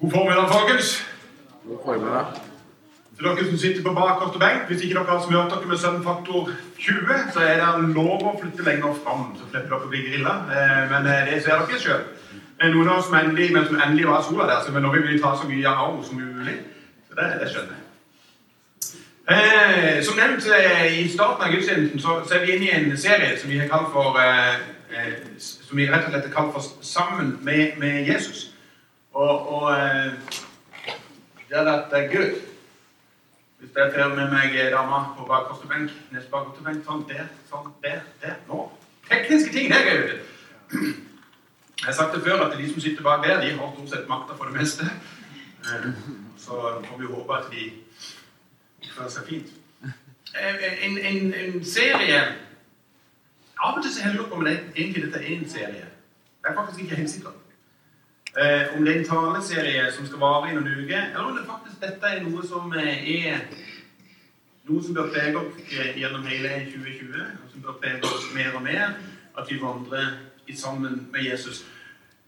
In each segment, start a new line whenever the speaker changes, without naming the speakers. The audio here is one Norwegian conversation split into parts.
God formiddag, folkens.
God formiddag.
Til dere som sitter på bakerste benk, Hvis ikke dere har smurt dere med søvnfaktor 20, så er det lov å flytte lenger fram, så slipper dere å bli grilla. Eh, Men eh, det ser dere sjøl. Noen av oss som endelig, men som endelig var sola der, så nå vil vi ta så mye av henne som mulig. Så det, det skjønner jeg. Eh, som nevnt eh, i starten av gudstjenesten, så, så er vi inne i en serie som vi har kalt for eh, eh, Som vi rett og slett har kalt for 'Sammen med, med Jesus'. Og, og eh, det har vært gøy. Hvis jeg får med meg dama på bakerste benk, neste bakerste sånn der, sånn der, der, nå. Tekniske ting, det er gøy. Jeg har sagt det før at de som sitter bak der, de har stort sett makta for det meste. Eh, Så får vi håpe at de oppfører seg fint. Eh, En, en, en serie Av og til så lurer jeg på om det egentlig dette er en serie. Jeg er faktisk ikke helt sikker. Eh, om det er en taleserie som skal vare i noen uker, eller om det faktisk dette er noe som eh, er noe som bør prege oss eh, gjennom hele 2020, og som bør prege oss mer og mer, at vi vandrer sammen med Jesus.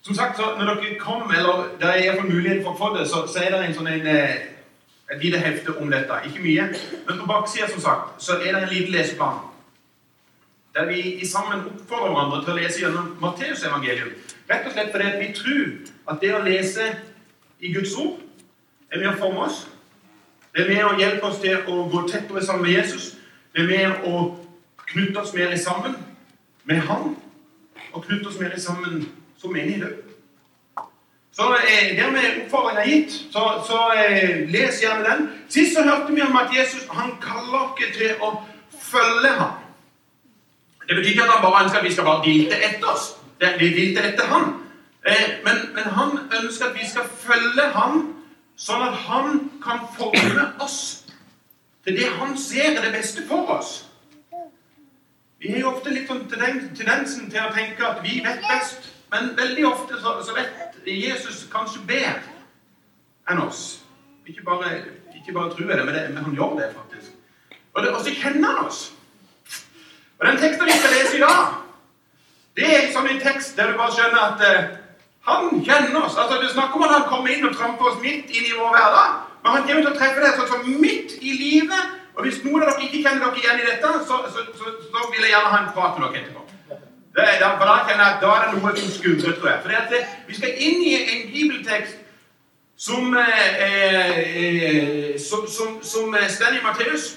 Som sagt, når dere kom, eller det er iallfall mulighet for å få det, så, så er det en sånn en, eh, et lite hefte om dette. Ikke mye, men på baksida er det en liten leseplan. Der vi sammen oppfordrer hverandre til å lese gjennom Matteusevangeliet. Rett og slett fordi vi tror at det å lese i Guds ord er med å forme oss. Det er med å hjelpe oss til å gå tettere sammen med Jesus. Det er med å knytte oss mer sammen med Han, og knytte oss mer sammen som menighet. Så eh, dermed oppfordringa gitt, så, så eh, les gjerne den. Sist så hørte vi om at Jesus han kaller oss til å følge ham. Det betyr ikke at han bare ønsker at vi skal bare dilte etter oss. Det, vi dilter etter han. Eh, men, men han ønsker at vi skal følge ham, sånn at han kan forme oss til det han ser er det beste for oss. Vi har jo ofte litt sånn tendensen til å tenke at vi vet best. Men veldig ofte så, så vet Jesus kanskje bedre enn oss. Ikke bare, ikke bare tror jeg det, men, det, men han gjør det faktisk. Og, det, og så kjenner han oss. Og den teksten vi skal lese i dag, det er sånn en tekst der du bare skjønner at eh, han kjenner oss. Altså, Det snakker om at han kommer inn og tramper oss midt inn i vår hverdag. Men han kommer til å treffe deg sånn som midt i livet. Og hvis noen av dere ikke kjenner dere igjen i dette, så, så, så, så vil jeg gjerne ha en prat med dere etterpå. Det, er- for da kjenner jeg at da er det noe som skurrer, tror jeg. For det at vi skal inn i en bibeltekst som, eh, eh, som, som, som eh, står i Matteus.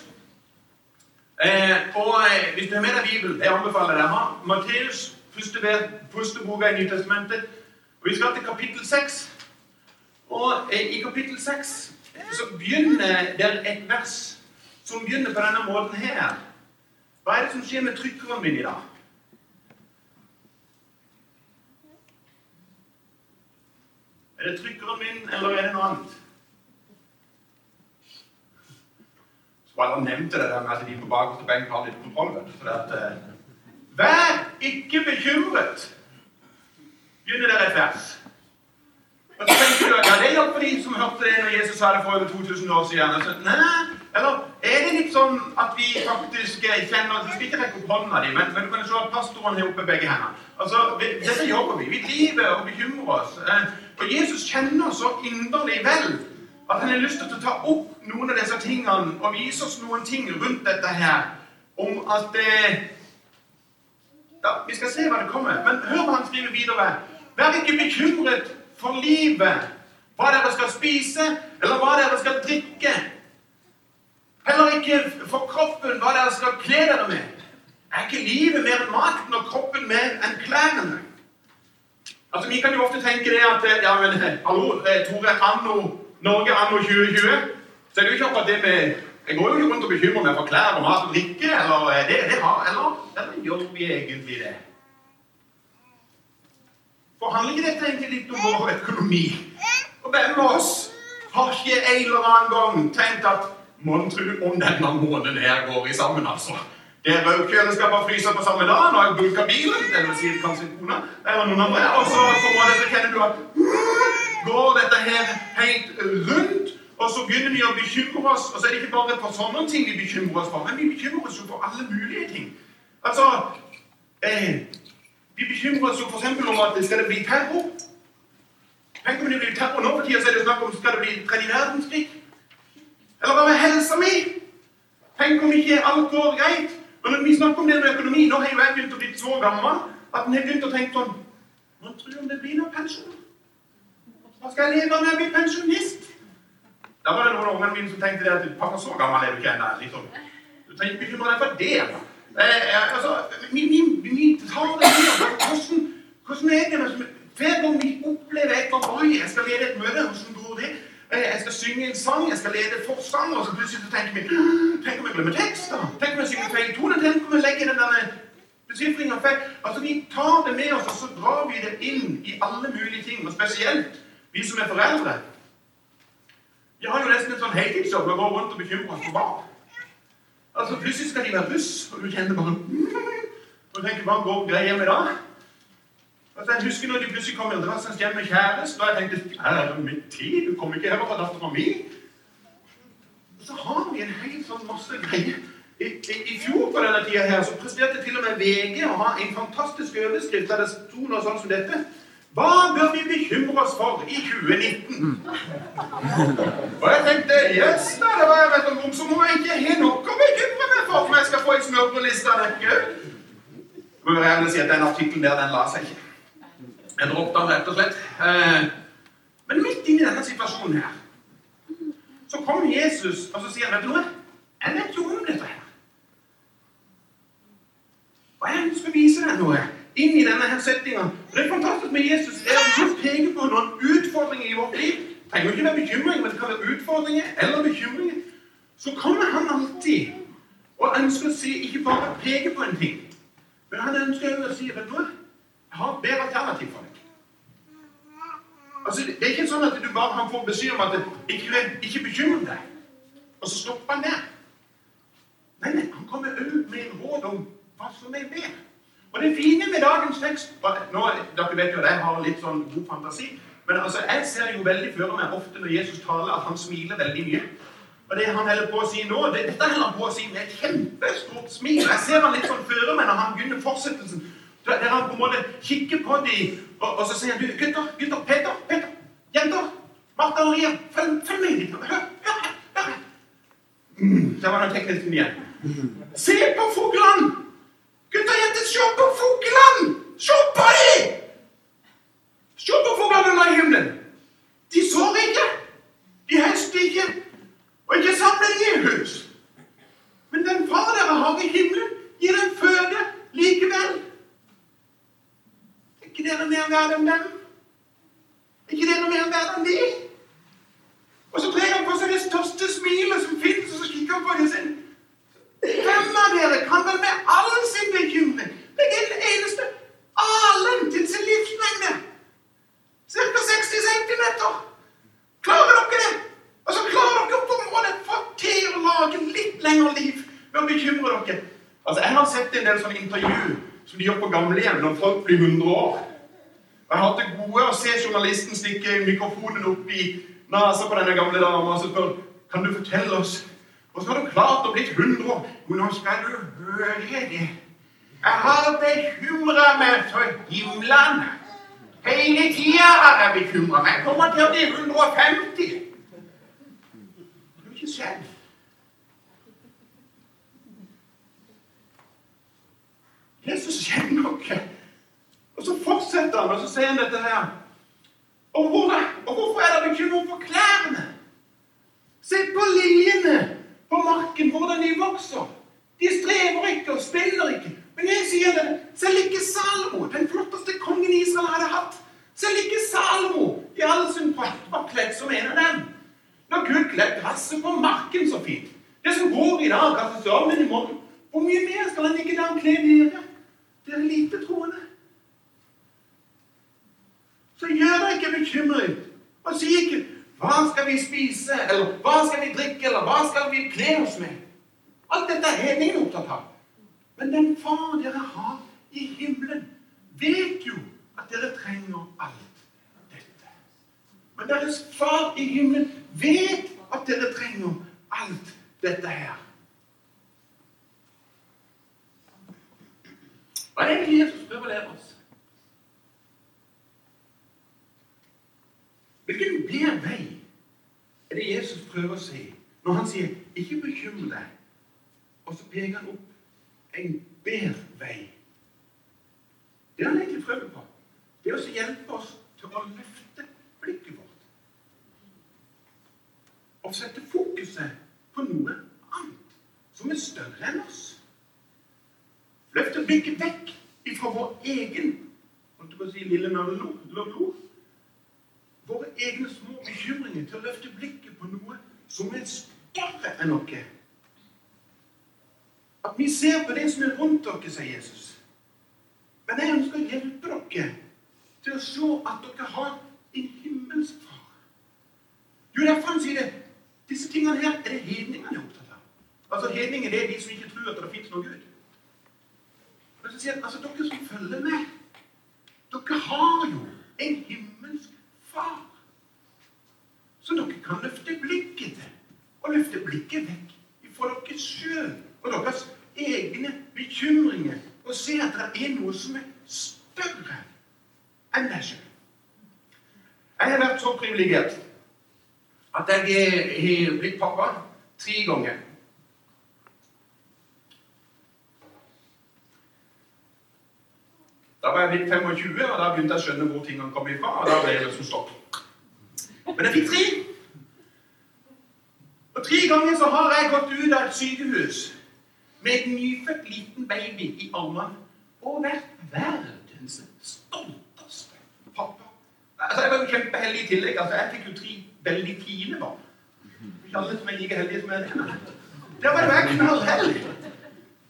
Eh, og eh, hvis du har med deg Bibelen, jeg anbefaler deg å ha Matteus, første, første boka i Nytestamentet. Vi skal til kapittel 6. Og eh, i kapittel 6 så begynner det et vers som begynner på denne måten her. Hva er det som skjer med trykkeren min i dag? Er det trykkeren min, eller er det noe annet? Jeg nevnte det der med at de på bakerste benk har litt kontroll. eh, Vær ikke bekymret, begynner der et vers. Og så tenker du, ja, Det er nok for de som hørte det når Jesus sa det for over 2000 år siden. Så, nei, eller er det litt sånn at vi faktisk eh, kjenner Du skal ikke rekke opp hånda di, men, men du kan se at pastoren har oppe begge hendene. Altså, vi, Dette jobber vi. Vi driver og bekymrer oss. For Og Jesus kjenner oss så inderlig vel at han har lyst til å ta opp noen av disse tingene og vise oss noen ting rundt dette her. Om at det, ja, Vi skal se hva det kommer. Men hør hva han skriver videre. Vær ikke bekymret for livet, hva dere skal spise, eller hva dere skal drikke. Heller ikke for kroppen, hva dere skal kle dere med. Er ikke livet mer enn maten og kroppen mer enn klærne? Altså, Vi kan jo ofte tenke det at ja, men hallo, eh, Tore, anno, Norge anno 2020 så er det jo ikke akkurat det med Jeg går jo ikke rundt og bekymrer meg for klær og mat og drikke. Eller, eh, det, det har, eller, eller gjør vi egentlig det? For handler ikke dette egentlig litt om vår økonomi? Og hvem av oss har ikke en eller annen gang tenkt at Mon tro om denne måneden her går i sammen, altså? Det er rød kjøleskap og fryser på samme dag. Har jeg bulka bilen. Det vil si kanskje kona eller noen andre. Og så på det, så kjenner du at går dette her helt rundt. Og så begynner vi å bekymre oss. Og så er det ikke bare for sånne ting vi bekymrer oss for, men vi bekymrer oss jo for alle mulige ting. Altså eh, Vi bekymrer oss jo f.eks. om at skal det bli terror. Tenk om det blir terror nå for tida, så er det snakk om skal det bli tredje verdenskrig. Eller hva med helsa mi? Tenk om ikke alt går greit? Men når vi snakker om det med økonomi, nå har jo jeg begynt å bli så gammel at en har begynt å tenke sånn Hva tror du om det blir noe pensjon? Hva skal jeg leve når jeg blir pensjonist? Da var det noen av ungene mine som tenkte det at pappa, så gammel er du ikke ennå. Liksom. Du trenger ikke bekymre deg for det. Eh, altså, vi tar det med hvordan, hvordan er det hver gang vi opplever et eller annet jeg skal lede et møte. Hvordan går det? Eh, jeg skal synge en sang, jeg skal lede forsang, og så plutselig så tenker vi Tenk om jeg glemmer tekster? Tenk om jeg synger feil tone? Tenk om jeg legger den der besifringa feil? Altså, Vi tar det med oss, og så drar vi det inn i alle mulige ting. Og spesielt vi som er foreldre. Vi har jo nesten et sånn heltidsjobb å gå rundt og bekymre oss for barn. Altså, Plutselig skal de være buss, og du kjenner bare Og du tenker, hva går greia med da? Altså, jeg husker når de plutselig kom drassende hjem med kjæreste, og jeg tenkte Her er det mitt tid, du kommer ikke her og tar dattera mi. Så har vi en hel sånn masse greier. I, i, I, fjor på denne tida her, så presterte til og med VG å ha en fantastisk overskrift der det sto noe sånn som dette. Hva bør vi bekymre oss for i 2019? Og jeg tenkte yes, da, det var jeg vet om, så må jeg ikke ha noe å bekymre meg for om jeg på lista, dere. Jeg må være ærlig si at den artikkelen der, den la seg ikke. Jeg droppet den rett og slett. Eh, men midt inni denne situasjonen her, så kommer Jesus og så sier vet du noe? Jeg vet jo om dette her. Og jeg ønsker å vise deg noe inn i denne her settinga. Det er fantastisk med Jesus er at han peker på noen utfordringer i vårt liv. Det trenger ikke være bekymring, men det kan være utfordringer eller bekymringer. Så kommer han alltid og ønsker å si, ikke bare peke på en ting, men han ønsker å si vet du hva? Jeg har bedre alternativ for deg. Altså, Det er ikke sånn at du bare kan få beskjed om at ikke, ikke bekymre deg, og så stopper han der. Nei, nei, han kommer òg med en råd om hva som er bedre. Og det fine med dagens tekst nå, Dere vet jo at jeg har litt sånn god fantasi. Men altså, jeg ser jo veldig for meg ofte når Jesus taler, at han smiler veldig mye. Og det han holder på å si nå, det, dette holder han på å si med et kjempestort smil. Jeg ser han litt sånn føre meg når han begynner fortsettelsen. Der han på en måte kikker på dem, og, og så sier han du, gutter, gutter, Peter, Peter, jenter, Martha og Maria, følg, følg med litt. Hør, hør, hør. Mm, der var den teknikken igjen. Se på fuglene! Gutter og jenter, se på fuglene! Se på dem! Se på fuglene under himmelen. De sår ikke, de høster ikke, og ikke samler i hus. Men den far dere har i himmelen, gir dem føde likevel. Er ikke dere mer verd enn dem? Er ikke dere mer verd enn de? Og så trer han på seg det største smilet som finnes, og så kikker han på dem sin. Hvem av dere kan vel med all sin bekymring legge en eneste alen til sin livsmengde? Ca. 60 cm. Klarer dere det? Og så klarer dere på en måte få til å lage litt lengre liv ved å bekymre dere. Altså, Jeg har sett en del sånne intervju som de gjør på gamlehjem når folk blir 100 år. Og Jeg har hatt det gode å se journalisten stikke mikrofonen opp i nesa på denne gamle dama og spørre kan du fortelle oss så har du klart å bli 100 år. Jo, nå skal du høre det. Jeg har bekymra meg for himlene. Hele tida har jeg bekymra meg. Jeg kommer til å bli 150. Det jo ikke skjedd. Jesus kjenner noe. Og så fortsetter han, og så sier han dette her. Og, hvor, og hvorfor er det bekymra for klærne? Se på liljene på marken, hvordan de vokser. De strever ikke og spiller ikke. Men jeg sier det, selv ikke Salomo, den flotteste kongen Israel hadde hatt, selv ikke Salomo i all sin prakt var kledd som en av dem. Når Gud kledde gresset på marken så fint, det som går i dag, kastes av men i morgen, hvor mye mer skal han ikke da kle dere? Dere lite troende. Så gjør deg ikke bekymret. Og si ikke hva skal vi spise, eller hva skal vi drikke, eller hva skal vi kle oss med? Alt dette er ingen opptatt av. Men den far dere har i himmelen, vet jo at dere trenger alt dette. Men deres far i himmelen vet at dere trenger alt dette her. Hva er det egentlig Jesus prøver å lære oss? Hvilken bedre vei er det Jesus prøver å si når han sier 'ikke bekymre deg', og så peker han opp en bedre vei? Det han egentlig prøver på, det er å hjelpe oss til å løfte blikket vårt. Og sette fokuset på noe annet som er større enn oss. Løfte blikket vekk ifra vår egen holdt si, lille våre egne små bekymringer til å løfte blikket på noe som er større enn oss. At vi ser på det som er rundt dere, sier Jesus. Men jeg ønsker å hjelpe dere til å se at dere har en himmelsk far. Jo, derfor han sier det. Disse tingene her er det hedningene er opptatt av. Altså Hedninger er de som ikke tror at det fins noe Gud. Men så sier han altså dere som følger med, dere har jo en himmelsk far. Så dere kan løfte blikket til. Og løfte blikket vekk fra dere sjøl og deres egne bekymringer. Og se at det er noe som er større enn deg sjøl. Jeg har vært så privilegert at jeg har blitt pappa tre ganger. Da var jeg blitt 25, og da begynte jeg å skjønne hvor tingene kom ifra. og da ble jeg liksom stopp. Men jeg fikk tre. Og tre ganger så har jeg gått ut av et sykehus med en nyfødt liten baby i armene og vært verdens stolteste pappa. Altså, Jeg var jo kjempeheldig i tillegg. altså Jeg fikk jo tre veldig fine barn. Ikke alle som er like heldige som jeg. Der var jo jeg knallheldig.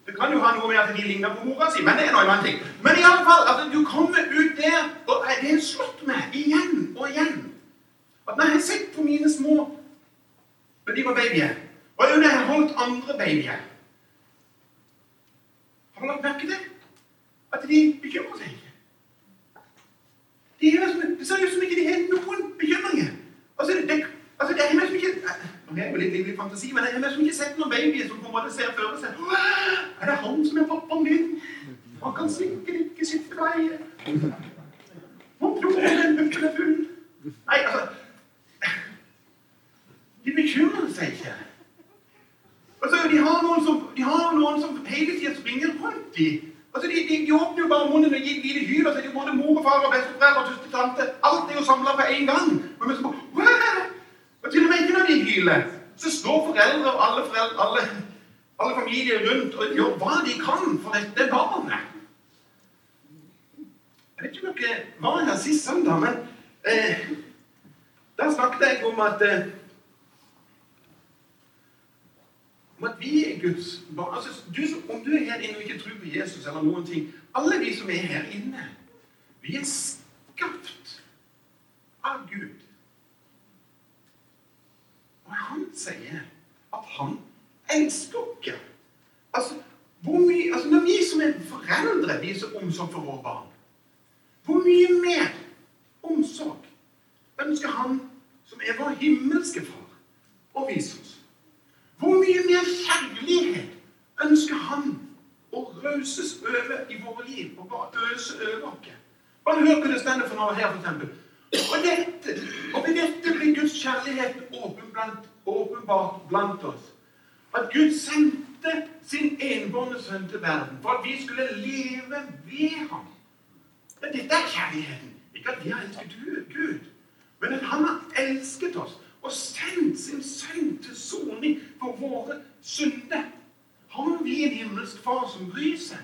Det kan jo ha noe med at de ligner på mora si, men det er noe annet ting. Men i alle fall, at du kommer ut der, og det har slått meg igjen og igjen at når jeg har sett på mine små når de var babyer, og når jeg har holdt andre babyer Har du lagt merke til at de bekymrer seg? De er som, det ser ut som ikke de har noen bekymringer. Altså, det, altså, det er ikke nå er jo litt livlig fantasi, men jeg har liksom ikke sett noen babyer som på en måte ser for seg Er det han som er pappaen min? Han kan sikkert ikke sitte bleie. Han tror den bukken er full. Nei, altså De bekymrer seg ikke. Altså, de har noen som, har noen som hele tida springer rundt i. Altså, de, de, de, åpner jo bare munnen og gir et lite hyl. Altså, de både mor og far og besteforeldre og tante. Alt er jo samla på én gang. Men så bare, og til og med ikke når de hyler, så står foreldre og alle, foreldre, alle, alle familier rundt og gjør hva de kan for dette barnet. Jeg vet ikke om dere var her sist søndag, men eh, da snakket jeg om at eh, om at vi er Guds barn. Altså, du, om du er her inne og ikke tror på Jesus eller noen ting Alle vi som er her inne, vi er skapt av Gud. Han sier at han elsker dere. Altså, mye, altså, når vi som er foreldre viser omsorg for våre barn, hvor mye mer omsorg ønsker han som er vår himmelske far, å vise oss? Hvor mye mer kjærlighet ønsker han å rauses over i våre liv og bare øse over oss? Bare hør hva det står for noe her, for eksempel. Og, og ved dette blir Guds kjærlighet åpen blant, åpenbart blant oss. At Gud sendte sin enbårne sønn til verden for at vi skulle leve ved ham. Men dette er kjærligheten. Ikke at vi har elsket Gud, men at han har elsket oss og sendt sin sønn til soning for våre synder. Har vi en himmelsk far som bryr seg?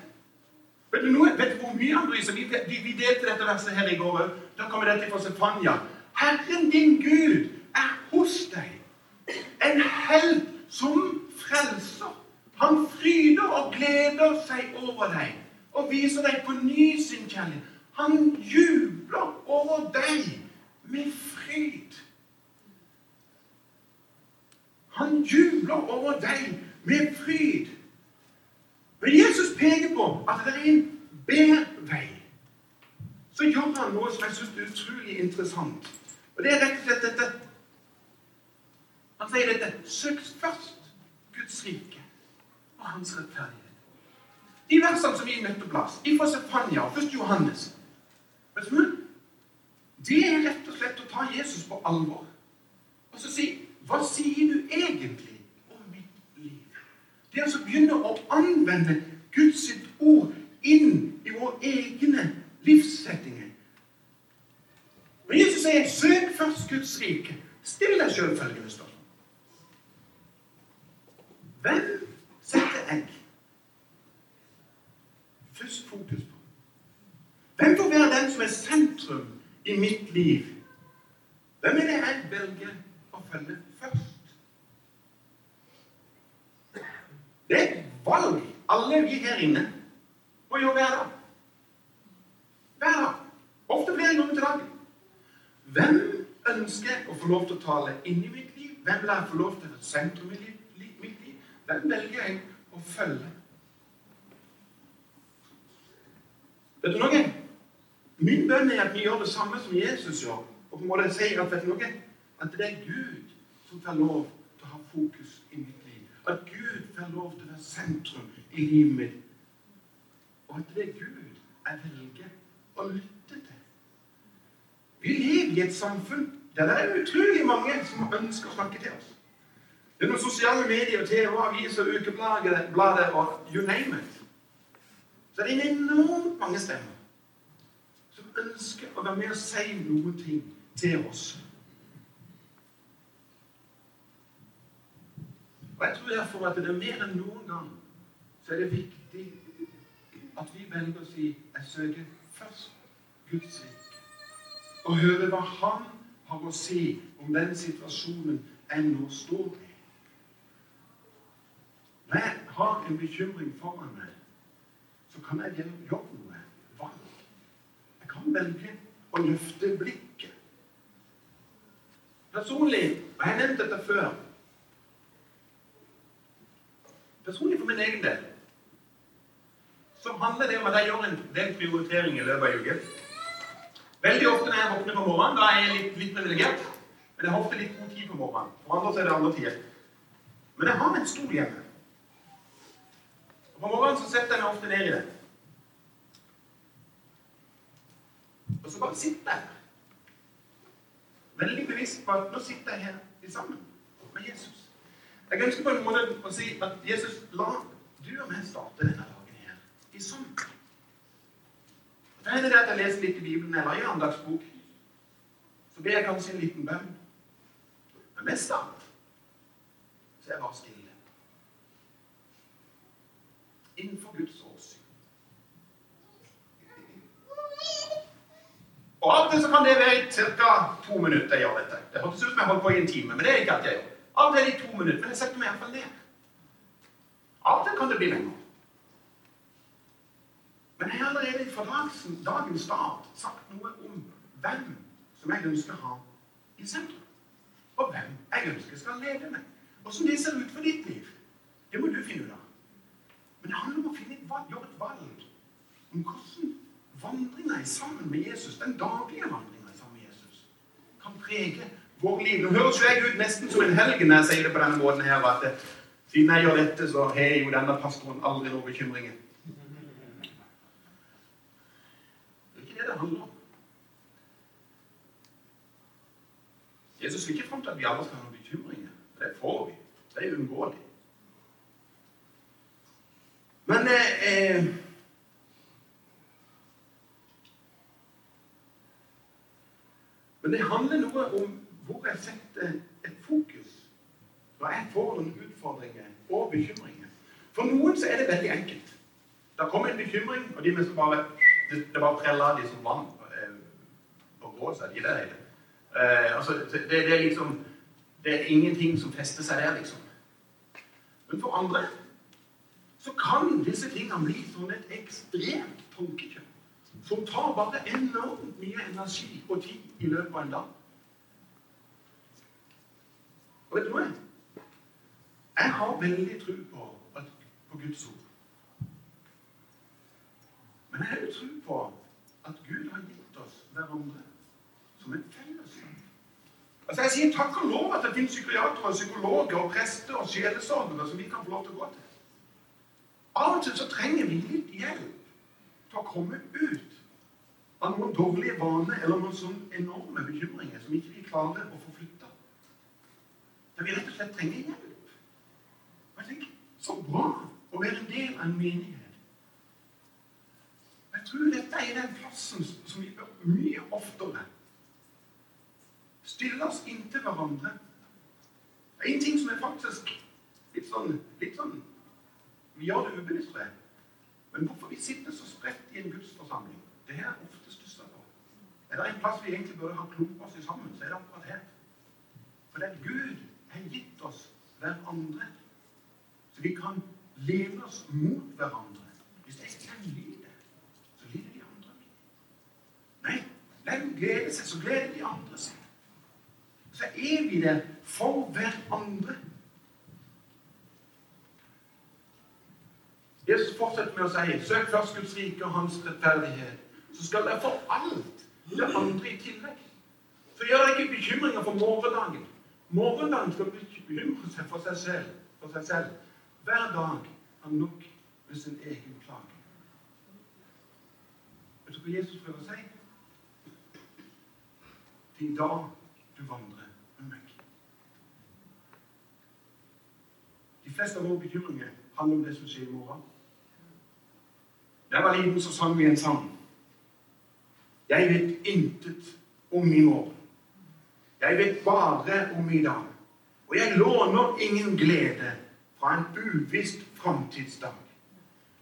Vet du, noe, vet du hvor mye han bryr seg? Vi, vi delte dette verset her i går òg. Da kommer dette fra Sefania. Herren din Gud er hos deg. En helt som frelser. Han fryder og gleder seg over deg og viser deg på ny sin kjærlighet. Han jubler over deg med fryd. Han jubler over deg med fryd. Når Jesus peker på at det er en bedre vei. Så gjør han noe som jeg syns er utrolig interessant. Og det er rett og slett dette Han sier dette Søk først Guds rike og hans rettferdighet. De versene som vi møtte plass, fra Sefania og først Johannes det er rett og slett å ta Jesus på alvor. Og så si Hva sier du egentlig om mitt liv? Det er altså å begynne å anvende Guds ord inn i våre egne livssettinger. Og Jesus sier 'søk først Guds rike'. Still deg sjøl følgende spørsmål. Hvem setter jeg først fokus på? Hvem får være den som er sentrum i mitt liv? Hvem er det jeg velger å følge først? Det er et valg alle vi her inne må gjøre hver dag. Hver dag. Ofte flere ganger til dagen. Hvem ønsker jeg å få lov til å tale inn i mitt liv? Hvem vil jeg få lov til å være sentrum i mitt Hvem velger jeg å følge? Vet du noe? Min bønn er at vi gjør det samme som Jesus gjør. Og på en måte sier at, vet du noe? at det er Gud som får lov til å ha fokus i mitt liv. At Gud får lov til å være sentrum i livet mitt. Og at det er Gud jeg velger å lytte til. Vi lever i et samfunn der det er utrolig mange som ønsker å snakke til oss. Det er noen sosiale medier, TV, aviser, ukeblader og you name it. Så det er enormt mange stemmer som ønsker å være med og si noen ting til oss. Og Jeg tror derfor at det er mer enn noen gang så er det viktig at vi velger å si jeg søker først Guds rike. Og høre hva Han har å si om den situasjonen jeg nå står i. Når jeg har en bekymring foran meg, så kan jeg gjøre noe valg. Jeg kan velge å løfte blikket. Personlig, og jeg har nevnt dette før Personlig for min egen del så handler det om at jeg gjør en del prioritering i løpet av uken. Veldig ofte når jeg våkner på morgenen, da er jeg litt, litt privilegert. Men jeg har ofte litt god tid på morgenen. For andre så er det andre tider. Men jeg har en stol hjemme. På morgenen så setter jeg meg ofte ned i det. Og så bare sitter jeg. Veldig bevisst på at nå sitter jeg her sammen med Jesus. Jeg ønsker på en måte å si at Jesus, la du og meg starte denne dagen her i sånn. Det hender det at jeg leser litt i Bibelen eller i andagsbok. Så ber jeg kanskje en liten bønn. Men mest av alt så er jeg bare stille. Innenfor Guds åsyn. Og Av og til så kan det være i ca. to minutter jeg gjør dette. Det hørtes ut som jeg holdt på i en time, men det er ikke alt jeg gjør. Av og til i to minutter, men jeg setter meg iallfall ned. Av og til kan det bli lenger. Men jeg har allerede fra dagens start sagt noe om hvem som jeg ønsker å ha i sentrum. Og hvem jeg ønsker skal lede meg. Åssen det ser ut for ditt liv, det må du finne ut av. Men det handler om å finne et valg, gjøre et valg om hvordan vandringa sammen med Jesus, den daglige vandringa sammen med Jesus, kan prege vår liv. Nå høres jo jeg ut nesten som en helgen når jeg sier det på denne måten her, at det, siden jeg gjør dette, så har jo denne pastoren aldri noen bekymringer. Det er ikke det det handler om. Jesus vil ikke fram til at vi alle skal ha noen bekymringer. Det får vi. Det er uunngåelig. Men eh, eh, Men det handler noe om hvor jeg setter et fokus når jeg får noen utfordringer og bekymringer. For noen så er det veldig enkelt. Da kommer en bekymring, og de som bare det, det bare preller de som vann eh, på gråsa. De der, eh, altså, det, det, er liksom Det er ingenting som fester seg der, liksom. Men for andre så kan disse tingene bli som et ekstremt tankekjør. Som tar bare enormt mye energi og tid i løpet av en dag. Og vet du hva? Jeg har veldig tro på, på Guds ord. Men jeg har jo tro på at Gud har gitt oss hverandre som en fellesskap. Altså Jeg sier takk og lov at det finnes psykiatere, psykologer, og prester og sjelesorgere som vi kan få lov til å gå til. Av sett så trenger vi litt hjelp til å komme ut av noen dårlige vaner eller noen sånne enorme bekymringer som ikke vi klarer å få flytta. Der vi rett og slett trenger hjelp. Og jeg tenker, Så bra å være en del av en menighet. Jeg tror dette er den plassen som vi bør mye oftere stille oss inntil hverandre. Det er en ting som er faktisk litt sånn, litt sånn Vi gjør det ubevisst. Men hvorfor vi sitter så spredt i en gudsforsamling, det er ofte stussa på. Er det en plass vi egentlig burde ha klumpa oss sammen, så er det akkurat her. For det er Gud har gitt oss hverandre. Så vi kan leve oss mot hverandre. Hvis jeg kan lide, så lider de andre. Nei, la dem glede seg, så gleder de andre seg. Så er vi der for hverandre. Jesus fortsetter med å si søk først Guds rike og hans rettferdighet. Så skal dere få alt det andre i tillegg. Så gjør dere ikke bekymringer for morgendagen. Morgendagen skal bekymre seg for seg selv. For seg selv. Hver dag har nok med sin egen klage. Vet du hva Jesus prøver å si? Det i dag du vandrer med meg. De fleste av våre bekymringer handler om det som skjer i morgen. Da jeg var liten, så sang vi en sang. Jeg vet intet om i morgen. Jeg vet bare om i dag. Og jeg låner ingen glede fra en uvisst framtidsdag.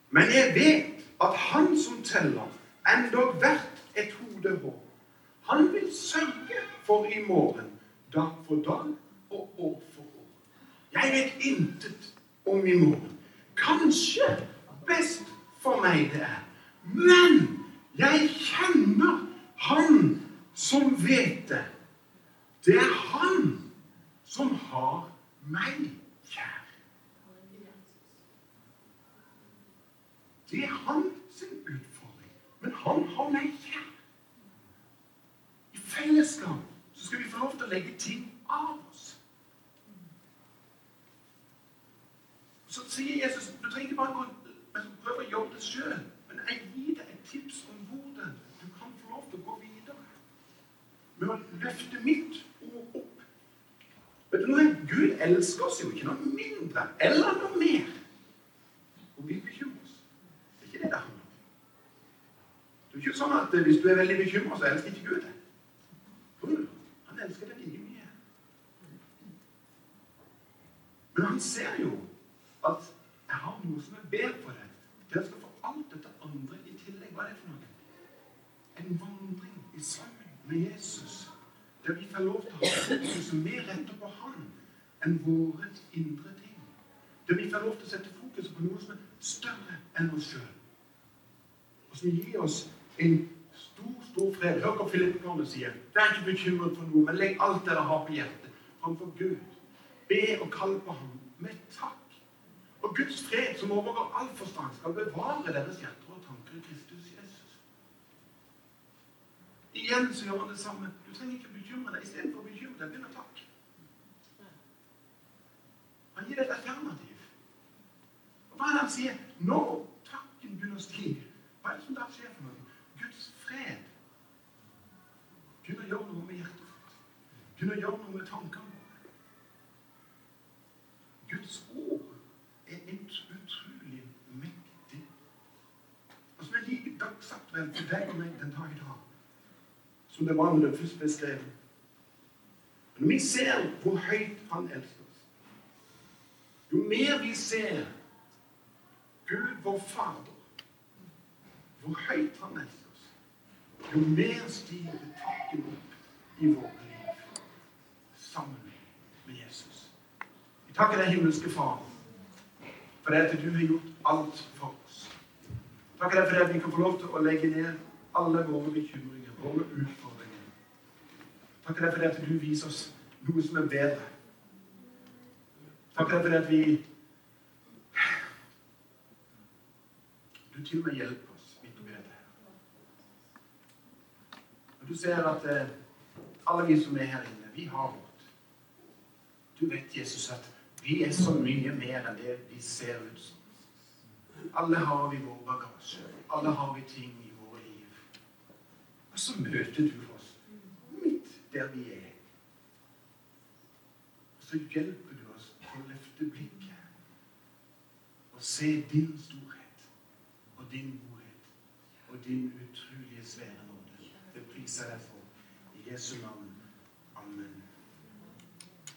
Men jeg vet at han som teller endog hvert et hodehår, han vil sørge for i morgen, dag for dag og år for år. Jeg vet intet om i morgen. Kanskje best for meg det er. Men jeg kjenner Han som vet det. Det er Han som har meg kjær. Det er han sin utfordring. Men han har meg kjær. I fellesskap så skal vi få lov til å legge ting av oss. Så sier Jesus du trenger bare gå jobbe sjøl, men jeg gir deg et tips om hvordan du kan få lov til å gå videre. Med å løfte mitt ord opp. Vet du noe? Gud elsker oss jo ikke noe mindre eller noe mer. Og vi bekymrer oss. Det er ikke det det handler om. Det er ikke sånn at hvis du er veldig bekymra, så elsker ikke Gud deg. Han elsker deg like mye. Men han ser jo at jeg har noe som er bedre for. Dere skal få alt dette andre i tillegg. Hva er det for noe? En vandring i sammen med Jesus. Der vi får lov til å ha fokus mer rettet på Han enn våre indre ting. Der vi får lov til å sette fokus på noe som er større enn oss sjøl. Og som gir oss en stor, stor fred. Hør hva Filipperne sier. Vær ikke bekymret for noe, men legg alt dere har på hjertet framfor Gud. Be og kall på Ham med takk. Og Guds fred, som overgår all forstand, skal bevare deres hjerter og tanker i Kristus Jesus. Igjen så gjør han det samme. Du trenger ikke bekymre deg. Istedenfor å bekymre deg, begynn å takke. Han gir et alternativ. Og hva er det han sier? Nå takken begynner å stige, hva er det som da skjer for noe? Guds fred begynner å gjøre noe med hjertet. Begynner å gjøre noe med tankene våre. Guds ord er utrolig mektig. Og som er like dagsaktuelt for deg og meg den dag i dag som det var når det først ble skrevet. Når vi ser hvor høyt Han elsker oss, jo mer vi ser Gud, vår Fader, hvor høyt Han elsker oss, jo mer stiger takken opp i våre liv sammen med Jesus. Vi takker deg, himmelske Far, for det at du har gjort alt for oss. Takker deg for at vi kan få lov til å legge ned alle våre bekymringer, våre utfordringer. Takker deg for at du viser oss noe som er bedre. Takker deg for at vi Du til og med hjelper oss midt oppi dette. Du ser at eh, alle vi som er her inne, vi har vårt. Du vet, Jesus, at vi er så mye mer enn det vi ser ut som. Alle har vi vår bagasje. Alle har vi ting i våre liv. Og så møter du oss midt der vi er. Og så hjelper du oss å løfte blikket og se din storhet og din godhet og din utrolige svære nåde. Det priser jeg for. I Jesu navn.